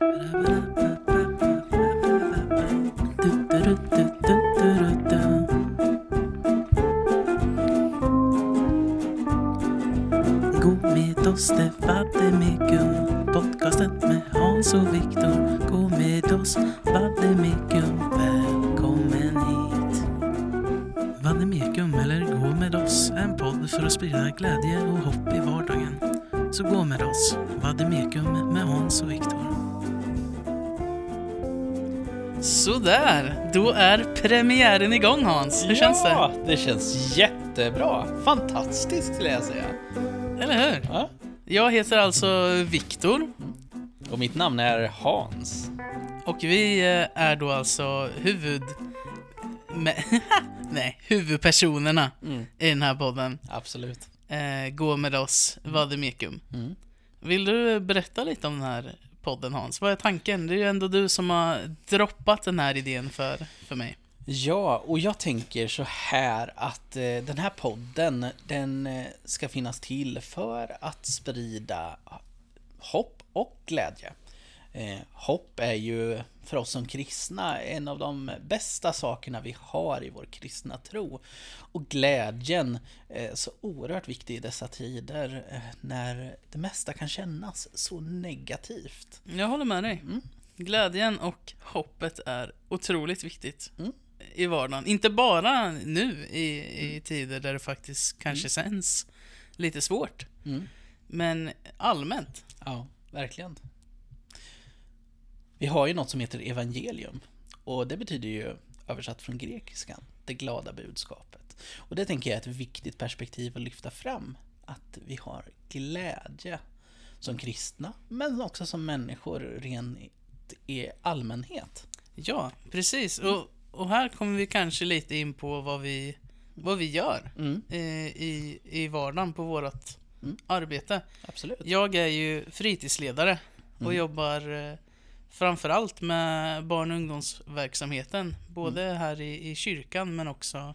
Gå Sådär, då är premiären igång Hans. Hur känns det? Ja, det känns jättebra. Fantastiskt skulle jag säga. Eller hur? Ja. Jag heter alltså Viktor Och mitt namn är Hans. och vi eh, är då alltså huvud... Nej, huvudpersonerna Mm. i den här podden. Absolut. Eh, gå med oss, Vademecum. Mm. Vill du berätta lite om den här podden Hans? Vad är tanken? Det är ju ändå du som har droppat den här idén för, för mig. Ja, och jag tänker så här att eh, den här podden, den eh, ska finnas till för att sprida hopp och glädje. Eh, hopp är ju för oss som kristna en av de bästa sakerna vi har i vår kristna tro. Och glädjen är så oerhört viktig i dessa tider eh, när det mesta kan kännas så negativt. Jag håller med dig. Mm. Glädjen och hoppet är otroligt viktigt Mm. i vardagen. Inte bara nu i, i tider där det faktiskt kanske känns lite svårt. Mm. Men allmänt. Ja, verkligen. Vi har ju något som heter evangelium. Och det betyder ju, översatt från grekiskan, det glada budskapet. Och det tänker jag är ett viktigt perspektiv att lyfta fram. Att vi har glädje som kristna, men också som människor rent i allmänhet. Ja, precis. Och, och här kommer vi kanske lite in på vad vi, vad vi gör Mm, eh, i, i vardagen på vårt Mm. arbete. absolut. Jag är ju fritidsledare och Mm. jobbar eh, framförallt med barn och ungdomsverksamheten. Både Mm. här i, i kyrkan men också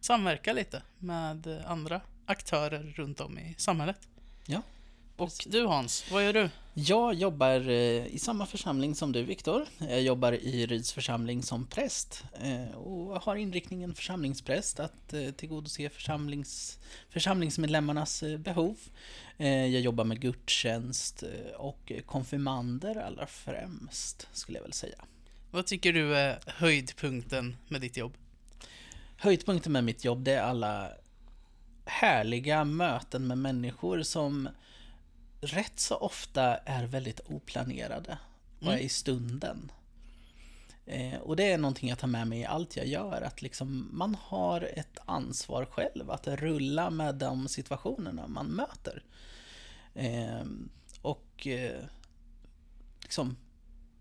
samverka lite med andra aktörer runt om i samhället. Ja, Och du Hans, vad gör du? Jag jobbar eh, i samma församling som du Viktor. Jag jobbar i Ryds församling som präst eh, och har inriktningen församlingspräst att eh, tillgodose församlings, församlingsmedlemmarnas eh, behov. Eh, Jag jobbar med gudstjänst och konfirmander allra främst skulle jag väl säga. Vad tycker du är höjdpunkten med ditt jobb? Höjdpunkten med mitt jobb det är alla härliga möten med människor som rätt så ofta är väldigt oplanerade och är Mm. i stunden. Eh, och det är någonting jag tar med mig i allt jag gör, att liksom man har ett ansvar själv att rulla med de situationerna man möter. Eh, och eh, liksom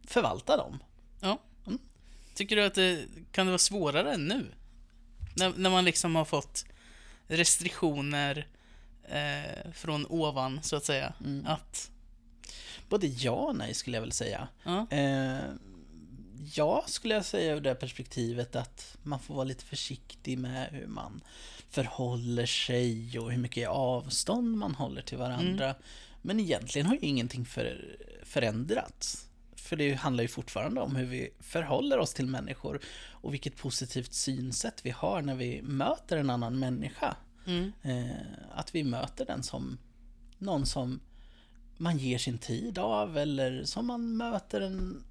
förvalta dem. Ja. Mm. Tycker du att det kan det vara svårare än nu? När, när man liksom har fått restriktioner eh, från ovan, så att säga. Mm. Att, Både ja och nej skulle jag väl säga. ja, Eh, ja, skulle jag säga ur det perspektivet att man får vara lite försiktig med hur man förhåller sig och hur mycket avstånd man håller till varandra. Men egentligen har ju ingenting för, förändrats. För det handlar ju fortfarande om hur vi förhåller oss till människor och vilket positivt synsätt vi har när vi möter en annan människa. Mm, Eh, att vi möter den som någon som man ger sin tid av eller som man möter en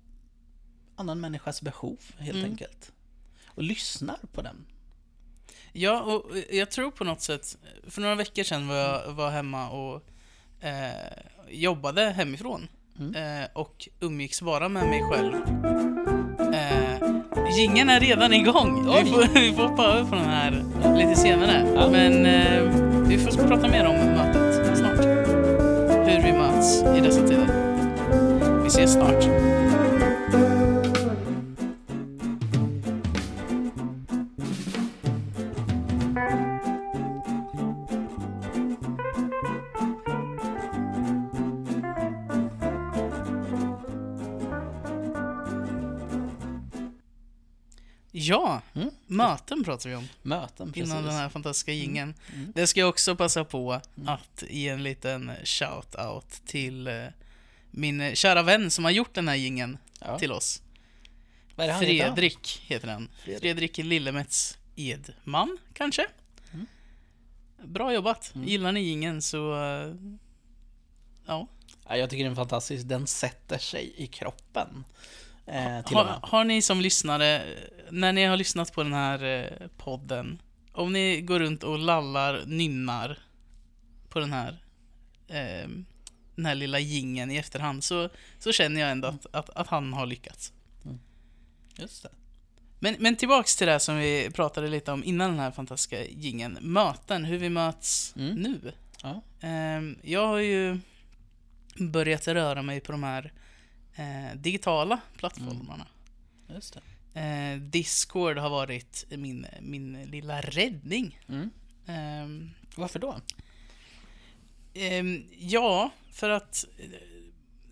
annan människas behov helt Mm. enkelt. Och lyssnar på den. ja, och jag tror på något sätt, för några veckor sedan var jag var hemma och eh, jobbade hemifrån. Mm. Eh, och umgicks bara med mig själv. Eh, Gingen är redan igång! Oj. Vi får, vi får hoppa över på den här lite senare. Ja. Men eh, vi får prata mer om mötet snart. Hur vi möts i dessa tider. Vi ses snart. Ja, Mm. möten pratar vi om Möten, precis. innan den här fantastiska jingeln. Mm. Det ska jag också passa på att ge en liten shout-out till eh, min kära vän som har gjort den här gingen Ja. till oss. Vad? Fredrik heter han. Fredrik. Fredrik Lillemets Edman, kanske? Mm. Bra jobbat. Mm. Gillar ni gingen så... eh, Ja. Ja, jag tycker den är fantastisk. Den sätter sig i kroppen. Eh, till och Har, med. har ni som lyssnare, när ni har lyssnat på den här eh, podden, om ni går runt och lallar, nynnar på den här eh, den här lilla gingen i efterhand så, så känner jag ändå att, att, att han har lyckats. Just det. Men, men tillbaks till det som vi pratade lite om innan den här fantastiska gingen. Möten, hur vi möts Mm. nu. Ja. Ehm, jag har ju börjat röra mig på de här eh, digitala plattformarna. Just det. Eh, Discord har varit min, min lilla räddning. Mm. Ehm, Varför då? ehm, ja, för att eh,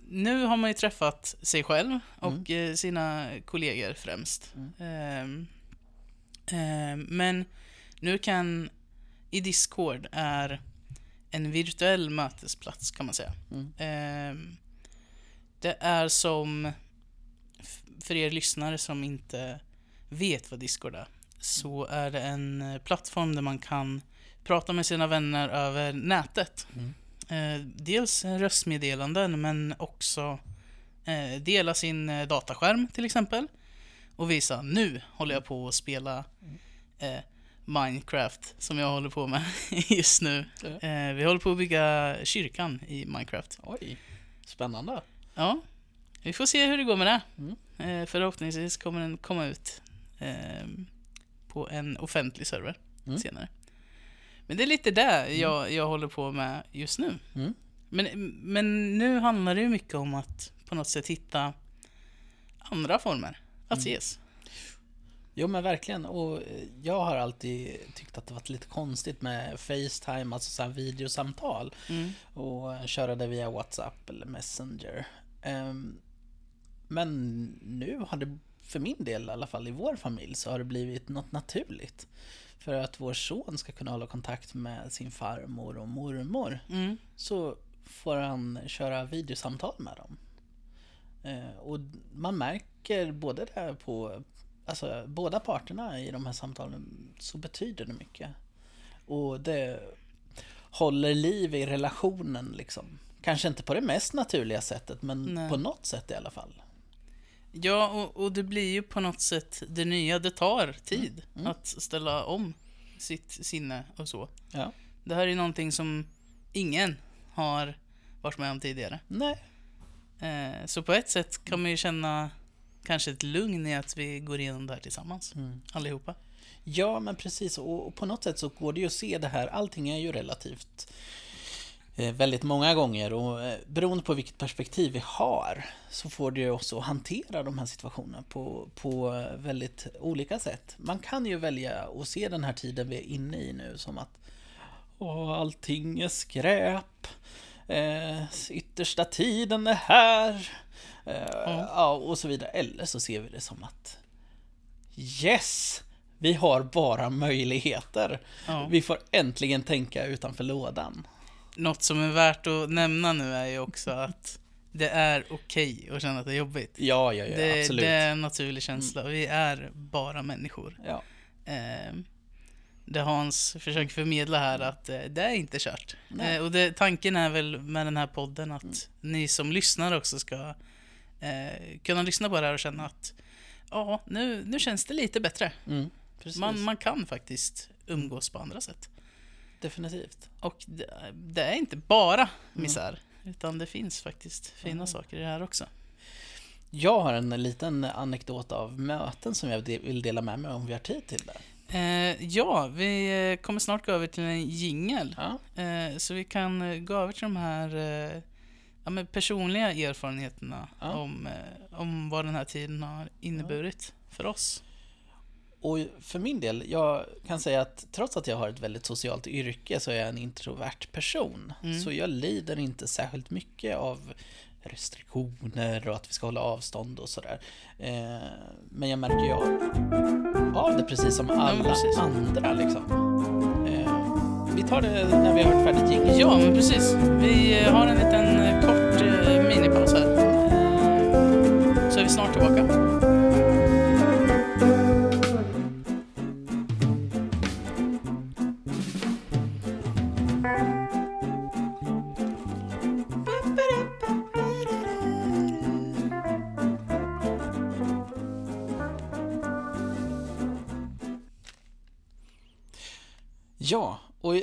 nu har man ju träffat sig själv och eh, sina kollegor främst. Mm. Ehm, ehm, men nu kan i Discord är en virtuell mötesplats kan man säga. Mm. Det är som, för er lyssnare som inte vet vad Discord är, så är det en eh, plattform där man kan prata med sina vänner över nätet. Mm. Eh, dels röstmeddelanden men också eh, dela sin dataskärm till exempel. Och visa nu håller jag på att spela eh, Minecraft som jag håller på med just nu. Vi håller på att bygga kyrkan i Minecraft. Oj, spännande. Ja, vi får se hur det går med det. Mm. Förhoppningsvis kommer den komma ut eh, på en offentlig server Mm. senare. Men det är lite det jag, jag håller på med just nu. Mm. Men, men nu handlar det ju mycket om att på något sätt hitta andra former att Mm. ses. Jo men verkligen. Och eh, jag har alltid tyckt att det varit lite konstigt med Facetime, alltså så videosamtal. Mm. Och köra det via WhatsApp eller Messenger. Ehm, Men nu har det, för min del i alla fall, i vår familj, så har det blivit något naturligt. För att vår son ska kunna hålla kontakt med sin farmor och mormor Mm. så får han köra videosamtal med dem. Eh, Och man märker både där på, alltså båda parterna i de här samtalen så betyder det mycket. Och det håller liv i relationen liksom. Kanske inte på det mest naturliga sättet men Nej. på något sätt i alla fall. Ja, och, och det blir ju på något sätt det nya. Det tar tid Mm. att ställa om sitt sinne och så. Ja. Det här är någonting som ingen har varit med om tidigare. Nej. Eh, så på ett sätt kan man ju känna kanske ett lugn i att vi går igenom det här tillsammans. Mm. Allihopa. Ja, men precis. Och, och på något sätt så går det ju att se det här. Allting är ju relativt väldigt många gånger och eh, beroende på vilket perspektiv vi har så får det oss att hantera de här situationerna på, på eh, väldigt olika sätt. Man kan ju välja att se den här tiden vi är inne i nu som att Åh, allting är skräp. Eh, yttersta tiden är här. Eh, ja, och så vidare. Eller så ser vi det som att Yes! Vi har bara möjligheter. Ja. Vi får äntligen tänka utanför lådan. Något som är värt att nämna nu är ju också att det är okej att känna att det är jobbigt. Ja, ja, ja, det, absolut. det är en naturlig känsla. Vi är bara människor. Ja. Eh, det Hans försöker förmedla här att eh, det är inte kört. Eh, och det, tanken är väl med den här podden att ni som lyssnar också ska eh, kunna lyssna på det här och känna att ja, nu, nu känns det lite bättre. Mm. Man, man kan faktiskt umgås på andra sätt. Definitivt. Och det, det är inte bara misär, utan det finns faktiskt fina saker i det här också. Jag har en liten anekdot av möten som jag vill dela med mig om vi har tid till det. Eh, ja, vi kommer snart gå över till en jingel. Ja, Eh, så vi kan gå över till de här eh, ja, personliga erfarenheterna Ja. om, eh, om vad den här tiden har inneburit för oss. Och för min del, jag kan säga att trots att jag har ett väldigt socialt yrke så är jag en introvert person. Mm. Så jag lider inte särskilt mycket av restriktioner och att vi ska hålla avstånd och sådär. Eh, men jag märker ju av- av det precis som alla precis. andra liksom. Eh, vi tar det när vi har hört färdigt jingeln. Ja, men precis. Vi eh, har en liten kort minipaus här är vi snart tillbaka. Ja, och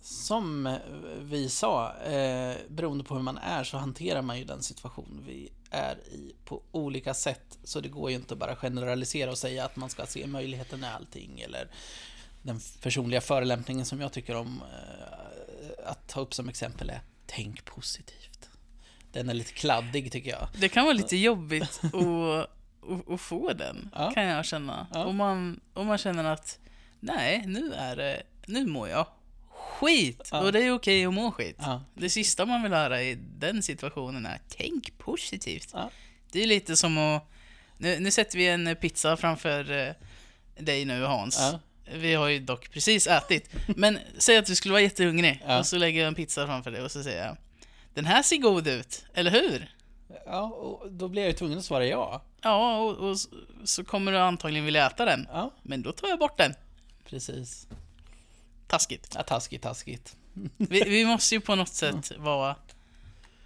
som vi sa, eh, beroende på hur man är så hanterar man ju den situation vi är i på olika sätt. Så det går ju inte att bara generalisera och säga att man ska se möjligheten i allting eller den personliga förelämpningen som jag tycker om eh, att ta upp som exempel är tänk positivt. Den är lite kladdig tycker jag. Det kan vara lite jobbigt att, att, att få den, Ja. kan jag känna. Ja. Om, man, om man känner att nej, nu är det, nu mår jag skit. Ja. Och det är okej att må skit. Ja. Det sista man vill höra i den situationen är tänk positivt. Ja. Det är lite som att, nu, nu sätter vi en pizza framför eh, dig nu Hans. Vi har ju dock precis ätit. Men säg att du skulle vara jättehungrig och så lägger jag en pizza framför dig och så säger jag Den här ser god ut, eller hur? Ja, och då blir jag ju tvungen att svara ja. Ja, och, och så kommer du antagligen vilja äta den. Ja, Men då tar jag bort den. precis. Taskigt. Ja, taskigt, taskigt. Vi, vi måste ju på något sätt vara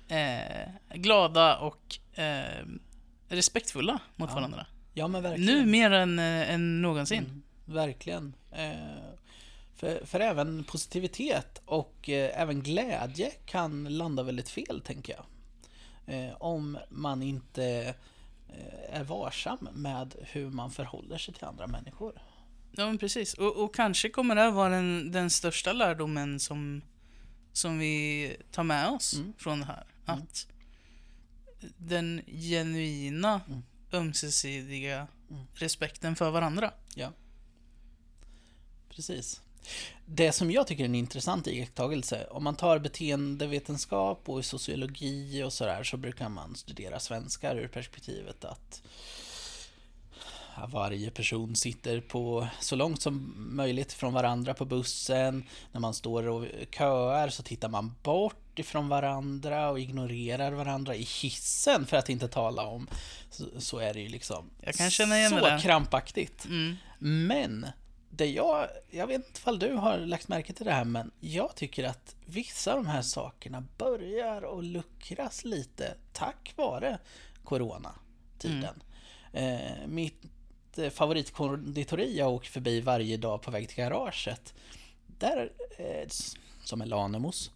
eh, glada och eh, respektfulla mot Ja. varandra. Ja, men verkligen. Nu mer än, eh, än någonsin. Mm, verkligen. Eh, för, för även positivitet och eh, även glädje kan landa väldigt fel, tänker jag. Eh, om man inte eh, är varsam med hur man förhåller sig till andra människor. Ja, men precis. Och, och kanske kommer det här vara den, den största lärdomen som, som vi tar med oss Mm. från det här. Mm. Att den genuina, Mm. ömsesidiga Mm. respekten för varandra. Precis. Det som jag tycker är en intressant iakttagelse, om man tar beteendevetenskap och sociologi och sådär, så brukar man studera svenskar ur perspektivet att ja, varje person sitter på så långt som möjligt från varandra på bussen. När man står och köar så tittar man bort ifrån varandra och ignorerar varandra i hissen för att inte tala om. Så, så är det ju liksom Jag kan känna igen så det krampaktigt. Mm. Men det jag, jag vet inte ifall du har lagt märke till det här, men jag tycker att vissa av de här sakerna börjar att luckras lite tack vare coronatiden. Eh, mitt eh, favoritkonditori jag åker förbi varje dag på väg till garaget, där, eh, som är Lanemos.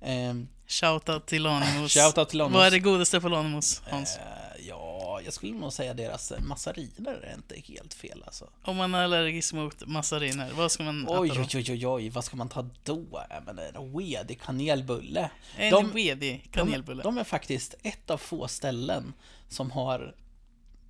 Eh, Shoutout till Lanemos. Shoutout till Lanemos. Vad är det godaste på Lanemos, Hans? eh, ja, jag skulle nog säga deras eh, massariner är inte helt fel alltså. Om man är allergisk mot massariner, vad ska man Oj, äta då? oj, oj, oj, oj, vad ska man ta då? Men en wedig kanelbulle. En De- vedig De, kanelbulle. de är faktiskt ett av få ställen som har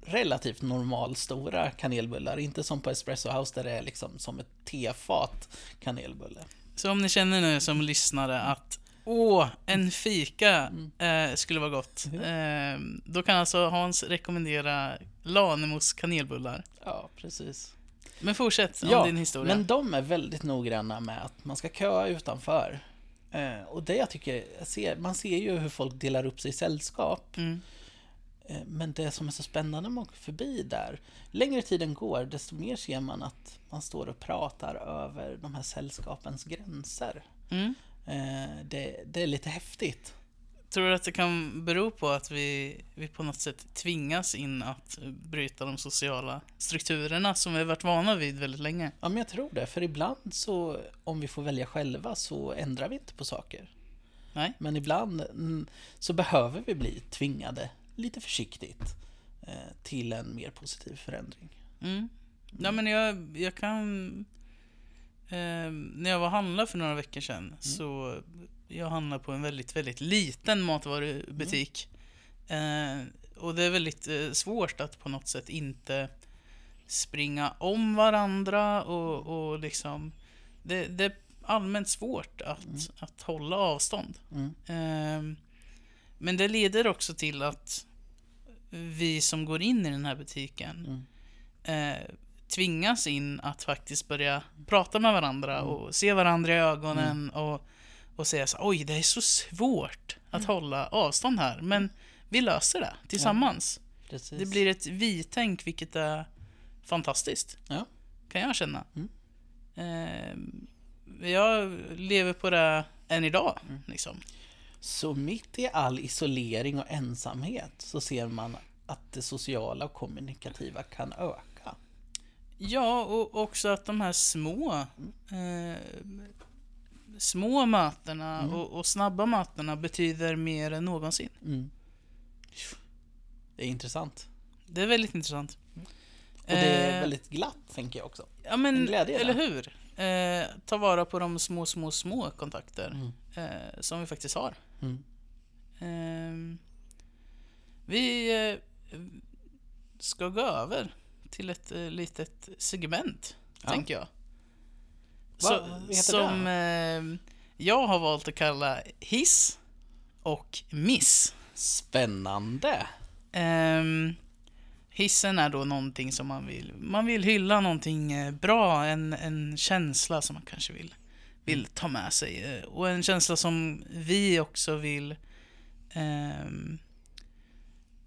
relativt normalstora kanelbullar. Inte som på Espresso House där det är liksom som ett tefat kanelbulle. Så om ni känner nu som lyssnare att Åh, en fika Mm. eh, skulle vara gott. Eh, då kan alltså Hans rekommendera Lanemos kanelbullar. Ja, precis. Men fortsätt om Ja, din historia. men de är väldigt noggranna med att man ska köa utanför. Eh, och det jag tycker, jag ser, man ser ju hur folk delar upp sig i sällskap. Mm. Eh, Men det som är så spännande med att åka förbi där, längre tiden går, desto mer ser man att man står och pratar över de här sällskapens gränser. Mm. Eh, Det, det är lite häftigt. Tror du att det kan bero på att vi, vi på något sätt tvingas in att bryta de sociala strukturerna som vi har varit vana vid väldigt länge? Ja, men jag tror det, för ibland så, om vi får välja själva, så ändrar vi inte på saker. Nej? Men ibland mm, så behöver vi bli tvingade, lite försiktigt, eh, till en mer positiv förändring. Mm. Ja, men jag, jag kan... Eh, när jag var och handlade för några veckor sedan så jag handlade på en väldigt, väldigt liten matvarubutik. Eh, och det är väldigt eh, svårt att på något sätt inte springa om varandra och, och liksom... Det, det är allmänt svårt att, att hålla avstånd. Mm. Men det leder också till att vi som går in i den här butiken Mm. eh, tvingas in att faktiskt börja prata med varandra och se varandra i ögonen och, och säga så oj det är så svårt att hålla avstånd här men vi löser det tillsammans. Precis. Det blir ett vi-tänk, vilket är fantastiskt. Ja. Kan jag känna. Mm. Eh, jag lever på det än idag. Mm. Liksom. Så mitt i all isolering och ensamhet så ser man att det sociala och kommunikativa kan öka. Ja, och också att de här små eh, små mötena Mm. och, och snabba mötena betyder mer än någonsin. Mm. Det är intressant. Det är väldigt intressant. Och det är Eh, väldigt glatt, tänker jag också. Ja men, en glädje i eller hur? Eh, ta vara på de små, små, små kontakter Mm. eh, som vi faktiskt har. Mm. Ehm, vi eh, ska gå över till ett eh, litet segment, Ja. tänker jag. Heter som eh, jag har valt att kalla hiss och miss. Spännande! Ehm, hissen är då någonting som man vill, man vill hylla någonting eh, bra, en, en känsla som man kanske vill, vill ta med sig. eh, Och en känsla som vi också vill ehm,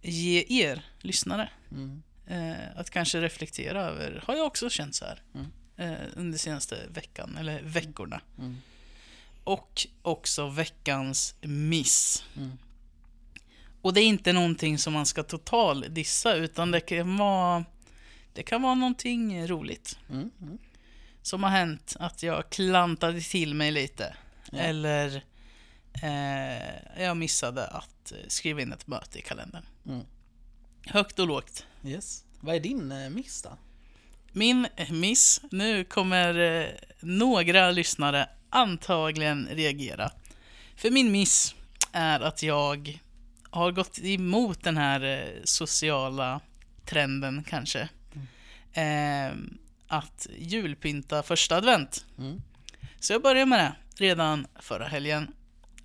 ge er lyssnare. Mm. Eh, att kanske reflektera över, har jag också känt så här Mm. eh, under senaste veckan, eller veckorna. Mm. Och också veckans miss. Mm. Och det är inte någonting som man ska total dissa utan det kan vara Det kan vara någonting roligt Mm. Mm. Som har hänt att jag klantade till mig lite. Ja. Eller eh, jag missade att eh, skriva in ett möte i kalendern. Mm. Högt och lågt. Yes. Vad är din eh, miss då? Min miss, nu kommer eh, några lyssnare antagligen reagera. För min miss är att jag har gått emot den här eh, sociala trenden kanske. Eh, att julpynta första advent. Mm. Så jag började med det redan förra helgen.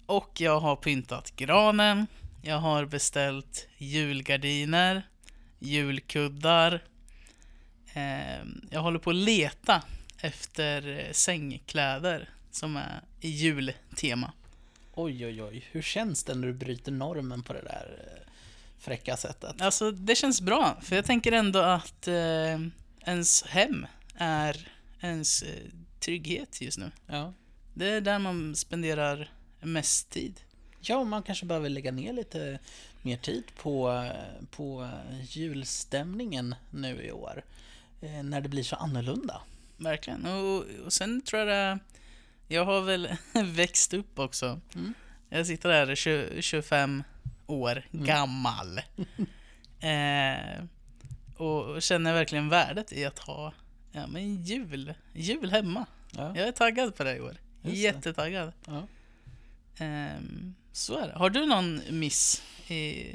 Och jag har pyntat granen. Jag har beställt julgardiner, julkuddar. Eh, jag håller på att leta efter eh, sängkläder som är i jultema. Oj, oj, oj. Hur känns det när du bryter normen på det där eh, fräcka sättet? Alltså det känns bra, för jag tänker ändå att eh, ens hem är ens eh, trygghet just nu. Ja. Det är där man spenderar mest tid. Ja, man kanske behöver lägga ner lite mer tid på, på julstämningen nu i år. Eh, När det blir så annorlunda. Verkligen. Och, och sen tror jag det, Jag har väl växt upp också. Mm. Jag sitter där 20, 25 år gammal. eh, och känner verkligen värdet i att ha ja, men jul, jul hemma. Ja. Jag är taggad på det i år. Just. Jättetaggad. Ja. Ehm, så är det. Har du någon miss i...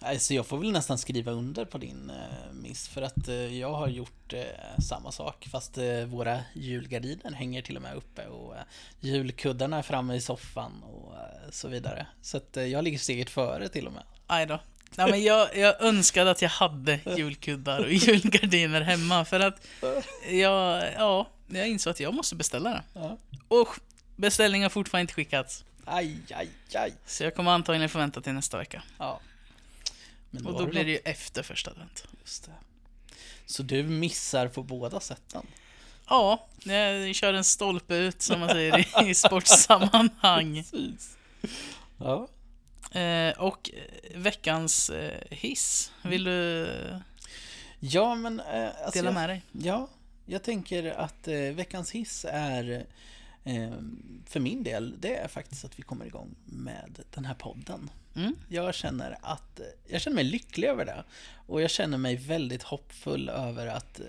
Alltså jag får väl nästan skriva under på din eh, miss för att eh, jag har gjort eh, samma sak fast våra julgardiner hänger till och med uppe och julkuddarna är framme i soffan och så vidare. Så att jag ligger steget före till och med. Aj då. Nej, men jag, jag önskade att jag hade julkuddar och julgardiner hemma för att jag, ja, jag insåg att jag måste beställa det. Ja. Och beställningen har fortfarande inte skickats. Aj, aj, aj. Så jag kommer antagligen få vänta till nästa vecka. Ja. Men Och har då du blir det något- ju efter första advent. Just det. Så du missar på båda sätten? Ja, jag kör en stolpe ut som man säger i- i sportsammanhang. Precis. Ja. Eh, och eh, veckans eh, hiss, vill du Ja, men... Eh, alltså dela jag, med dig? Ja, jag tänker att eh, veckans hiss är eh, för min del, det är faktiskt att vi kommer igång med den här podden. Mm. Jag känner att jag känner mig lycklig över det och jag känner mig väldigt hoppfull över att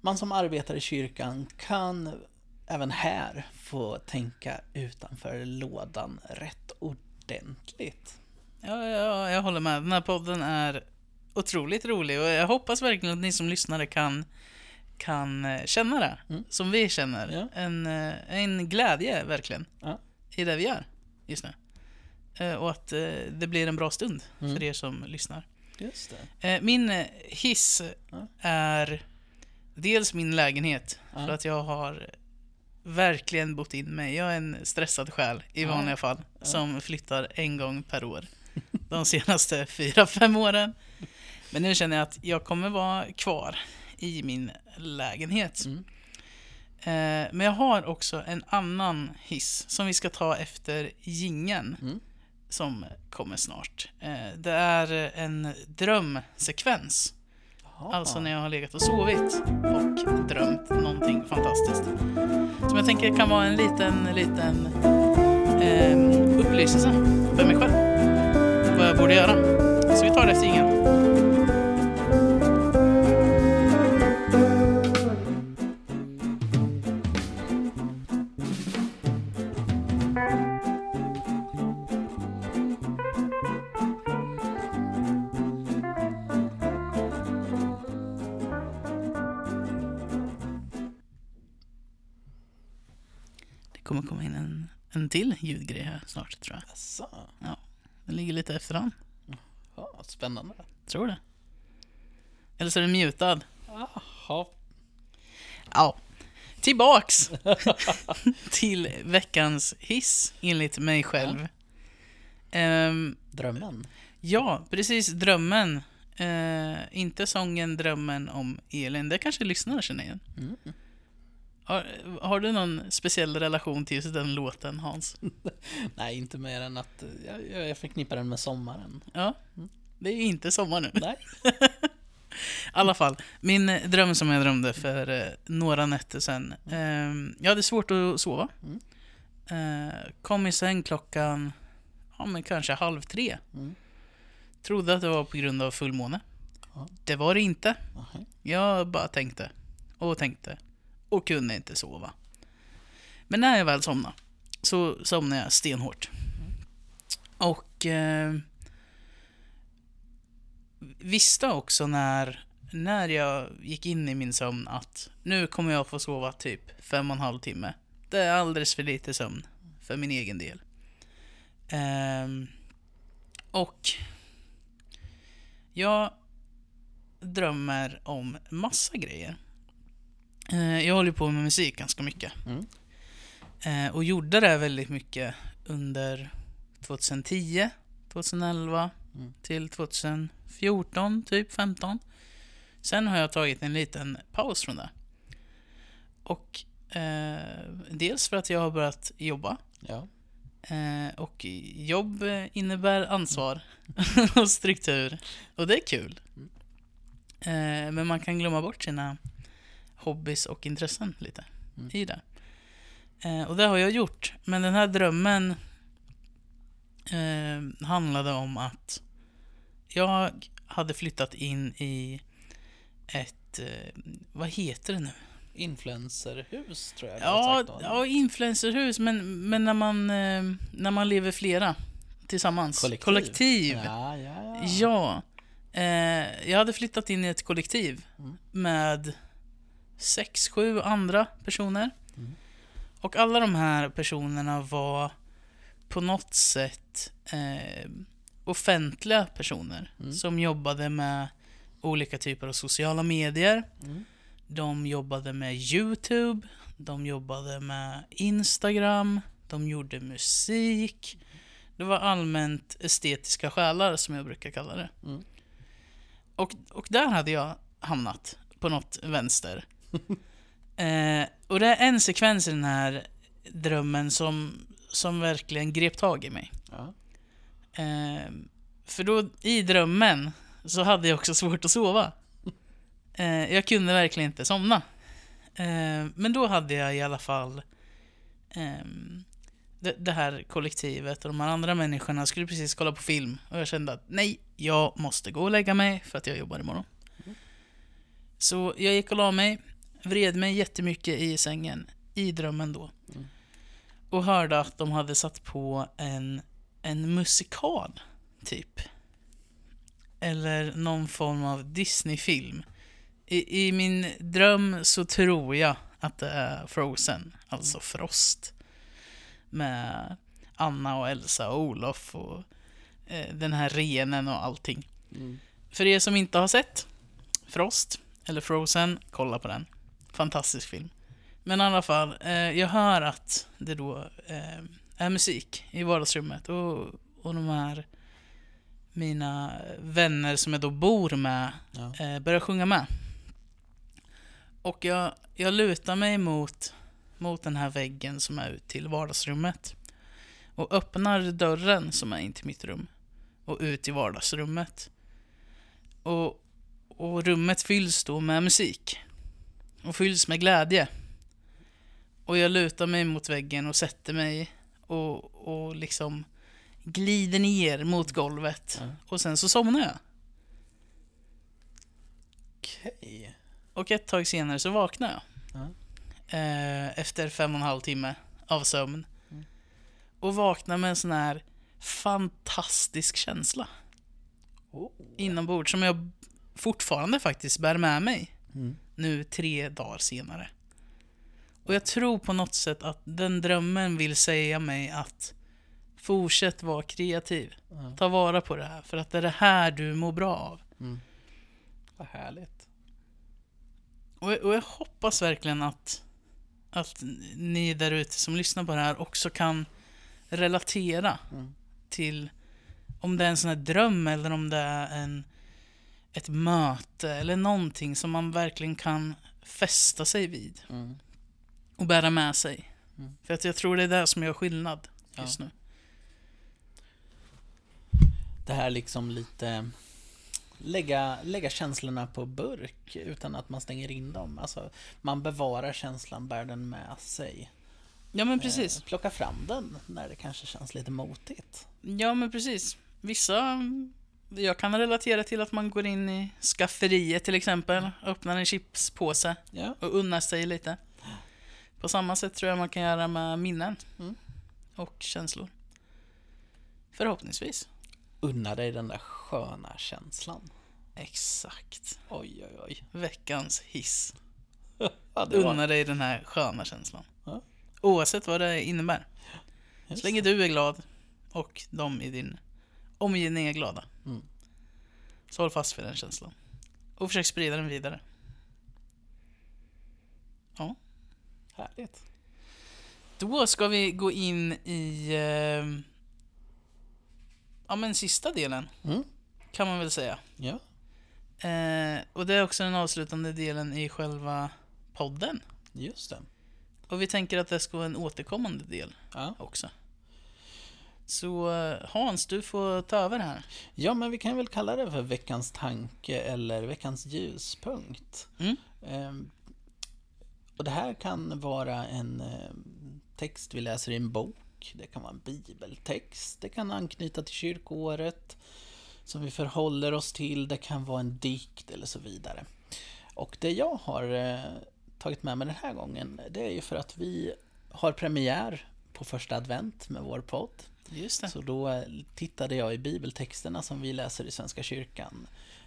man som arbetar i kyrkan kan även här få tänka utanför lådan rätt ordentligt. Ja, ja, jag håller med. Den här podden är otroligt rolig och jag hoppas verkligen att ni som lyssnare kan, kan eh, känna det. Mm. Som vi känner. Ja. En, eh, en glädje verkligen Ja. i det vi gör just nu. Eh, Och att det blir en bra stund Mm. för er som lyssnar. Just det. Min hiss Ja. är dels min lägenhet. För att jag har verkligen bott in mig. Jag är en stressad själ i Ja. vanliga fall. Ja. Som flyttar en gång per år. de senaste fyra fem åren. Men nu känner jag att jag kommer vara kvar i min lägenhet. Mm. Eh, men jag har också en annan hiss som vi ska ta efter gingen Mm. som kommer snart. Eh, det är en drömsekvens. Alltså när jag har legat och sovit och drömt någonting fantastiskt. Som jag tänker kan vara en liten, liten eh, upplyselse för mig själv. Vad jag borde göra. Så vi tar det efter ingen. Till ljudgrej här snart tror jag. Jaså? Den ligger lite efter den. Ja, spännande. Tror det. Eller så är den mutad. Jaha. Ja. Tillbaks till veckans hiss enligt mig själv. Ehm, Drömmen. ja, precis. Drömmen. Eh, inte sången Drömmen om Elin. Det kanske lyssnare känner igen. Mm. Har, har du någon speciell relation till just den låten Hans? Nej, inte mer än att eh, jag, jag förknippar den med sommaren. Ja, det är ju inte sommar nu. Nej. I alla fall, min dröm som jag drömde för eh, några nätter sedan. Eh, jag hade svårt att sova. Mm. Eh, kom i säng klockan, ja men kanske halv tre. Mm. Trodde att det var på grund av fullmåne. Det var det inte. Jag bara tänkte och tänkte och kunde inte sova. Men när jag väl somnade så somnade jag stenhårt. Och eh, visste också när, när jag gick in i min sömn att nu kommer jag få sova typ fem och en halv timme. Det är alldeles för lite sömn för min egen del. Eh, och jag drömmer om massa grejer. Eh, jag håller på med musik ganska mycket. Mm. Eh, och gjorde det väldigt mycket under 2010, 2011 Mm. till 2014, typ 15. Sen har jag tagit en liten paus från det. Och eh, dels för att jag har börjat jobba. Ja. Eh, och jobb innebär ansvar och struktur. Och det är kul. Eh, men man kan glömma bort sina hobbys och intressen lite Mm. i det. Eh, och det har jag gjort. Men den här drömmen eh, handlade om att jag hade flyttat in i ett, eh, vad heter det nu? Influencerhus tror jag Ja, ja influencerhus, men, men när, man, eh, när man lever flera tillsammans. Kollektiv. kollektiv. Ja, ja, ja. Ja. Eh, jag hade flyttat in i ett kollektiv Mm. med sex, sju andra personer. Mm. Och alla de här personerna var på något sätt eh, offentliga personer Mm. som jobbade med olika typer av sociala medier. Mm. De jobbade med YouTube, de jobbade med Instagram, de gjorde musik. Det var allmänt estetiska själar som jag brukar kalla det. Mm. Och, och där hade jag hamnat på något vänster. eh, och det är en sekvens i den här drömmen som, som verkligen grep tag i mig. Ja. Eh, för då i drömmen så hade jag också svårt att sova. Eh, jag kunde verkligen inte somna. Eh, men då hade jag i alla fall ehm, det, det här kollektivet och de här andra människorna skulle precis kolla på film och jag kände att nej, jag måste gå och lägga mig för att jag jobbar imorgon. Så jag gick och la mig, vred mig jättemycket i sängen i drömmen då. Mm. Och hörde att de hade satt på en, en musikal, typ. Eller någon form av Disney-film. I, I min dröm så tror jag att det är Frozen, alltså Frost. Med Anna och Elsa och Olof och eh, den här renen och allting. Mm. För er som inte har sett Frost, eller Frozen, kolla på den. Fantastisk film. Men i alla fall, eh, jag hör att det då eh, är musik i vardagsrummet och, och de här mina vänner som jag då bor med Ja. eh, börjar sjunga med. Och jag, jag lutar mig mot, mot den här väggen som är ut till vardagsrummet. Och öppnar dörren som är in till mitt rum. Och ut i vardagsrummet. Och, och rummet fylls då med musik. Och fylls med glädje. Och jag lutar mig mot väggen och sätter mig och, och liksom glider ner mot golvet. Ja. Och sen så somnar jag. Okej. Och ett tag senare så vaknar jag. Ja. Eh, efter fem och en halv timme av sömn. Mm. Och vaknar med en sån här fantastisk känsla Oh. inombords som jag fortfarande faktiskt bär med mig Mm. Nu tre dagar senare. Och jag tror på något sätt att den drömmen vill säga mig att fortsätt vara kreativ. Ja. Ta vara på det här för att det är det här du mår bra av. Mm. Vad härligt. Och, och jag hoppas verkligen att, att ni där ute som lyssnar på det här också kan relatera Mm. till om det är en sån här dröm eller om det är en, ett möte eller någonting som man verkligen kan fästa sig vid Mm. och bära med sig. Mm. För att jag tror det är det som gör skillnad just nu. Det här liksom lite lägga, lägga känslorna på burk utan att man stänger in dem. Alltså, man bevarar känslan, bär den med sig. Ja men precis. Eh, plocka fram den när det kanske känns lite motigt. Ja men precis. Vissa, jag kan relatera till att man går in i skafferiet till exempel, öppnar en chipspåse Ja. och unnar sig lite. På samma sätt tror jag man kan göra med minnen Mm. och känslor. Förhoppningsvis. Unna dig den där sköna känslan. Exakt. Oj, oj, oj. Veckans hiss. Ja, Unna dig den här sköna känslan. Ja. Oavsett vad det innebär. Just Så länge du är glad och de i din omgivning är glada. Mm. Så håll fast vid den känslan. Och försök sprida den vidare. Ja. Härligt. Då ska vi gå in i eh, ja, men sista delen, Mm. kan man väl säga. Ja. Eh, och det är också den avslutande delen i själva podden. Just det. Och vi tänker att det ska vara en återkommande del Ja. också. Så Hans, du får ta över här. ja, men vi kan väl kalla det för veckans tanke eller veckans ljuspunkt. Mm. Ehm, och det här kan vara en ehm, text vi läser i en bok. Det kan vara en bibeltext. Det kan anknyta till kyrkoåret som vi förhåller oss till. Det kan vara en dikt eller så vidare. Och det jag har eh, tagit med mig den här gången, det är ju för att vi har premiär på första advent med vår podd. Just det. Så då eh, tittade jag i bibeltexterna som vi läser i Svenska kyrkan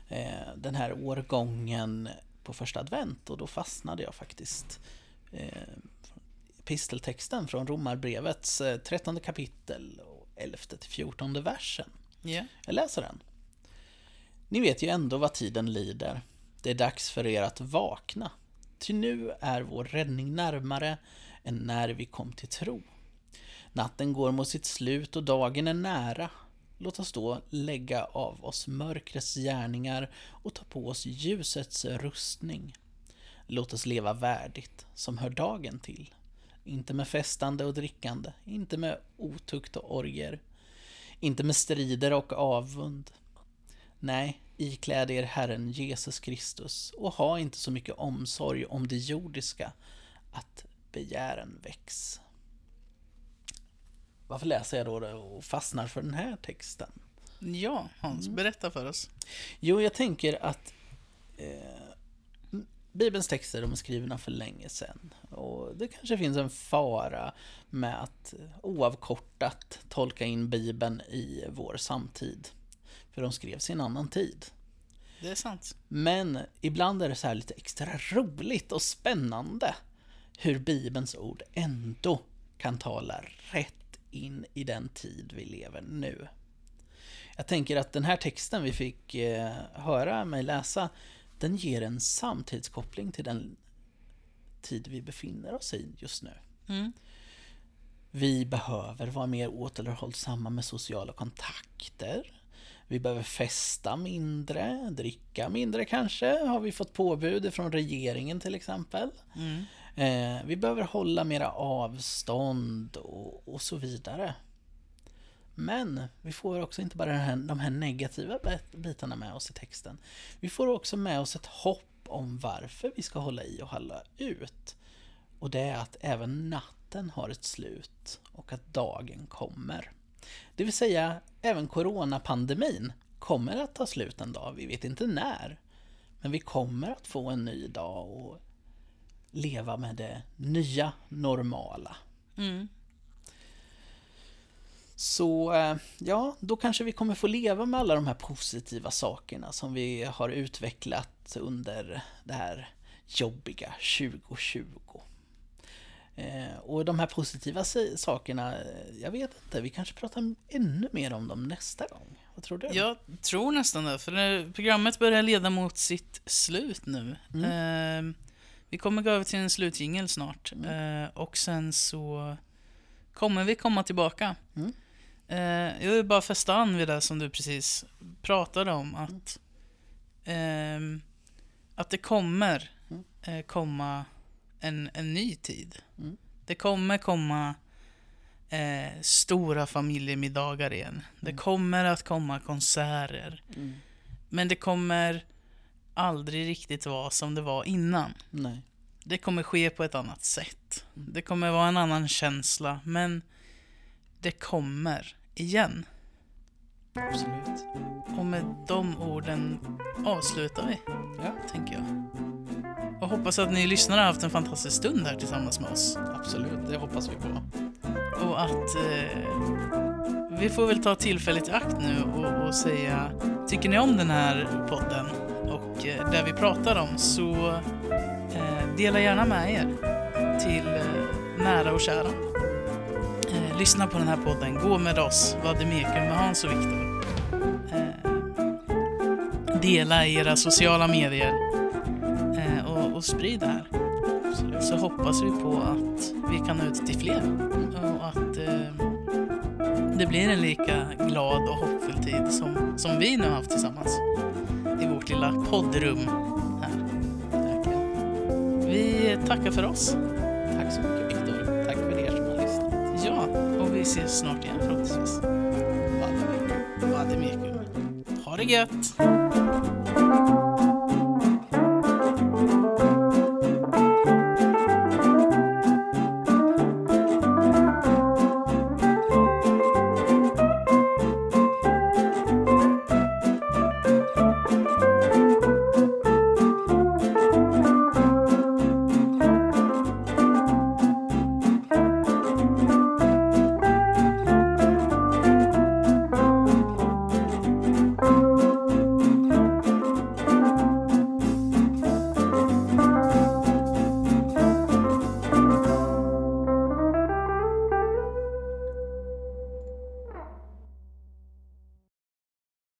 eh, den här årgången på första advent och då fastnade jag faktiskt eh, episteltexten från Romarbrevets eh, 13 kapitel och 11 till 14 versen. Ja. Jag läser den. Ni vet ju ändå vad tiden lider. Det är dags för er att vakna. Ty nu är vår räddning närmare än när vi kom till tro. Natten går mot sitt slut och dagen är nära. Låt oss då lägga av oss mörkrets gärningar och ta på oss ljusets rustning. Låt oss leva värdigt, som hör dagen till. Inte med festande och drickande, inte med otukt och orger, inte med strider och avund. Nej, ikläd er Herren Jesus Kristus och ha inte så mycket omsorg om det jordiska att begären väcks. Varför läser jag då det och fastnar för den här texten? Ja, Hans, berätta för oss. Jo, jag tänker att eh, Bibelns texter de är skrivna för länge sedan. Och det kanske finns en fara med att oavkortat tolka in Bibeln i vår samtid. För de skrevs i en annan tid. Det är sant. Men ibland är det så här lite extra roligt och spännande hur Bibelns ord ändå kan tala rätt in i den tid vi lever nu. Jag tänker att den här texten vi fick eh, höra mig läsa, den ger en samtidskoppling till den tid vi befinner oss i just nu. Mm. Vi behöver vara mer återhållsamma med sociala kontakter. Vi behöver festa mindre, dricka mindre kanske, har vi fått påbud från regeringen till exempel. Mm. Eh, vi behöver hålla mera avstånd och, och så vidare. Men vi får också inte bara här, de här negativa bitarna med oss i texten. Vi får också med oss ett hopp om varför vi ska hålla i och hålla ut. Och det är att även natten har ett slut och att dagen kommer. Det vill säga, även coronapandemin kommer att ta slut en dag. Vi vet inte när. Men vi kommer att få en ny dag och leva med det nya normala. Mm. Så eh, ja, då kanske vi kommer få leva med alla de här positiva sakerna som vi har utvecklat under det här jobbiga 2020. Eh, Och de här positiva si- sakerna, eh, jag vet inte, vi kanske pratar ännu mer om dem nästa gång. Vad tror du? Jag tror nästan det, för programmet börjar leda mot sitt slut nu. Mm. Eh, vi kommer gå över till en slutjingel snart. Eh, och sen så kommer vi komma tillbaka. Mm. Eh, jag vill bara fästa an vid det som du precis pratade om. Att, ehm, att det kommer Mm. eh, komma en, en ny tid. Mm. Det kommer komma eh, stora familjemiddagar igen. Det kommer att komma konserter. Mm. Men det kommer aldrig riktigt vara som det var innan. Nej. Det kommer ske på ett annat sätt. Det kommer vara en annan känsla, men det kommer igen. Absolut. Och med de orden avslutar vi, Ja, tänker jag. Och hoppas att ni lyssnare har haft en fantastisk stund här tillsammans med oss. absolut. Det hoppas vi på. Och att eh, vi får väl ta tillfället i akt nu och, och säga, tycker ni om den här podden och det vi pratar om så eh, dela gärna med er till eh, nära och kära. Eh, lyssna på den här podden, gå med oss, Vademekum med Hans och Viktor. Eh, dela i era sociala medier eh, och, och sprid det här. Så hoppas vi på att vi kan nå ut till fler. Och att eh, det blir en lika glad och hoppfull tid som, som vi nu har haft tillsammans i vårt lilla poddrum här. Vi tackar för oss. Tack så mycket Viktor. Tack för er som har lyssnat. Ja, och vi ses snart igen förhoppningsvis. Vademecum. Ha det gött!